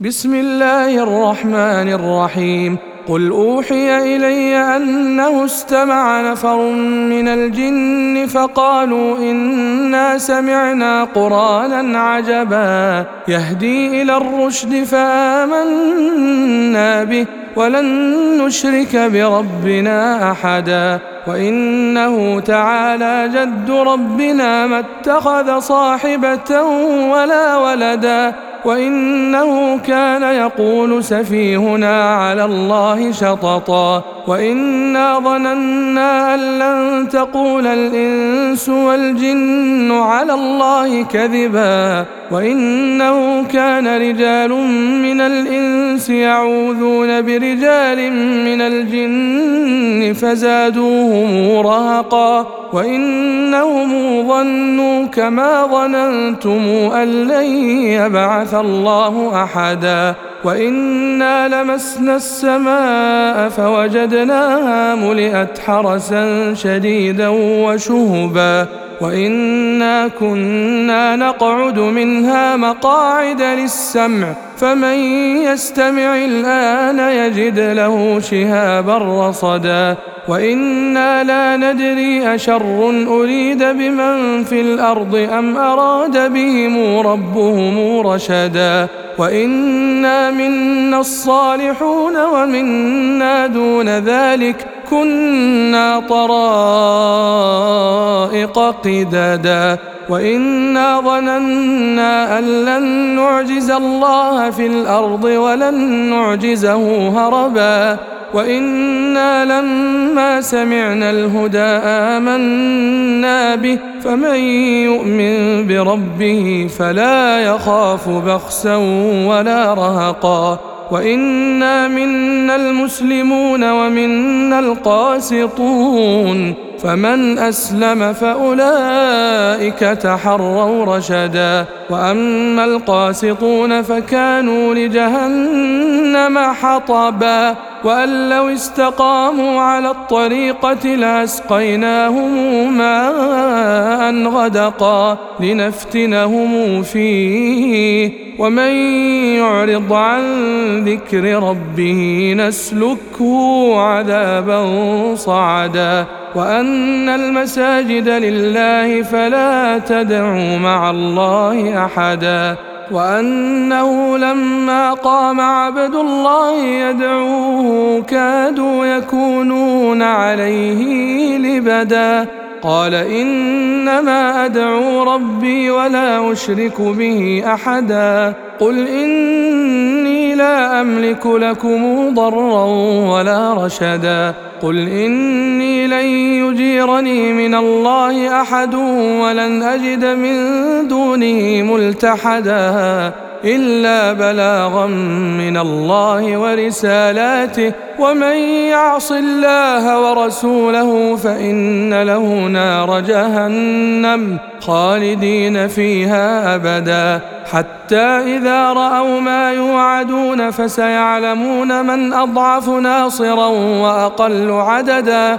بسم الله الرحمن الرحيم. قل أوحي إلي أنه استمع نفر من الجن فقالوا إنا سمعنا قرآنا عجبا. يهدي إلى الرشد فآمنا به ولن نشرك بربنا أحدا. وإنه تعالى جد ربنا ما اتخذ صاحبة ولا ولدا. وإنه كان يقول سفيهنا على الله شططا وإنا ظننا أن لن تقول الإنس والجن على الله كذبا وإنه كان رجال من الإنس يعوذون برجال من الجن فزادوهم رهقا وإنهم ظنوا كما ظننتم أن لن يبعث الله أحدا وإنا لمسنا السماء فوجدناها ملئت حرسا شديدا وشهبا وإنا كنا نقعد منها مقاعد للسمع فمن يستمع الآن يجد له شهابا رصدا. وإنا لا ندري أشر أريد بمن في الأرض أم أراد بهم ربهم رشدا. وإنا منا الصالحون ومنا دون ذلك كنا طرائق قددا وإنا ظننا أن لن نعجز الله في الأرض ولن نعجزه هربا. وإنا لما سمعنا الهدى آمنا به فمن يؤمن بربه فلا يخاف بخسا ولا رهقا. وإنا منا المسلمون ومنا القاسطون. فمن أسلم فأولئك تحروا رشدا. وأما القاسطون فكانوا لجهنم حطبا. وأن لو استقاموا على الطريقة لأسقيناهم ماء غدقا لنفتنهم فيه. ومن يعرض عن ذكر ربه نسلكه عذابا صعدا. وأن المساجد لله فلا تدعوا مع الله أحدا وأنه لما قام عبد الله يدعوه كادوا يكونون عليه لبدا قال إنما أدعو ربي ولا أشرك به أحدا قل اني لا أملك لكم ضرا ولا رشدا. قل إني لن يجيرني من الله أحد ولن أجد من دونه ملتحدا. إلا بلاغا من الله ورسالاته. ومن يعص الله ورسوله فإن له نار جهنم خالدين فيها أبدا. حتى إذا رأوا ما يوعدون فسيعلمون من أضعف ناصرا وأقل عددا.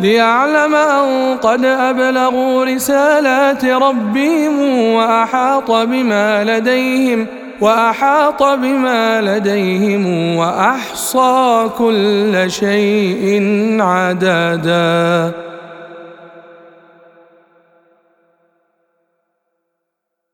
ليعلم أن قد أبلغوا رسالات ربهم وأحاط بما لديهم وأحاط بما لديهم وأحصى كل شيء عددا.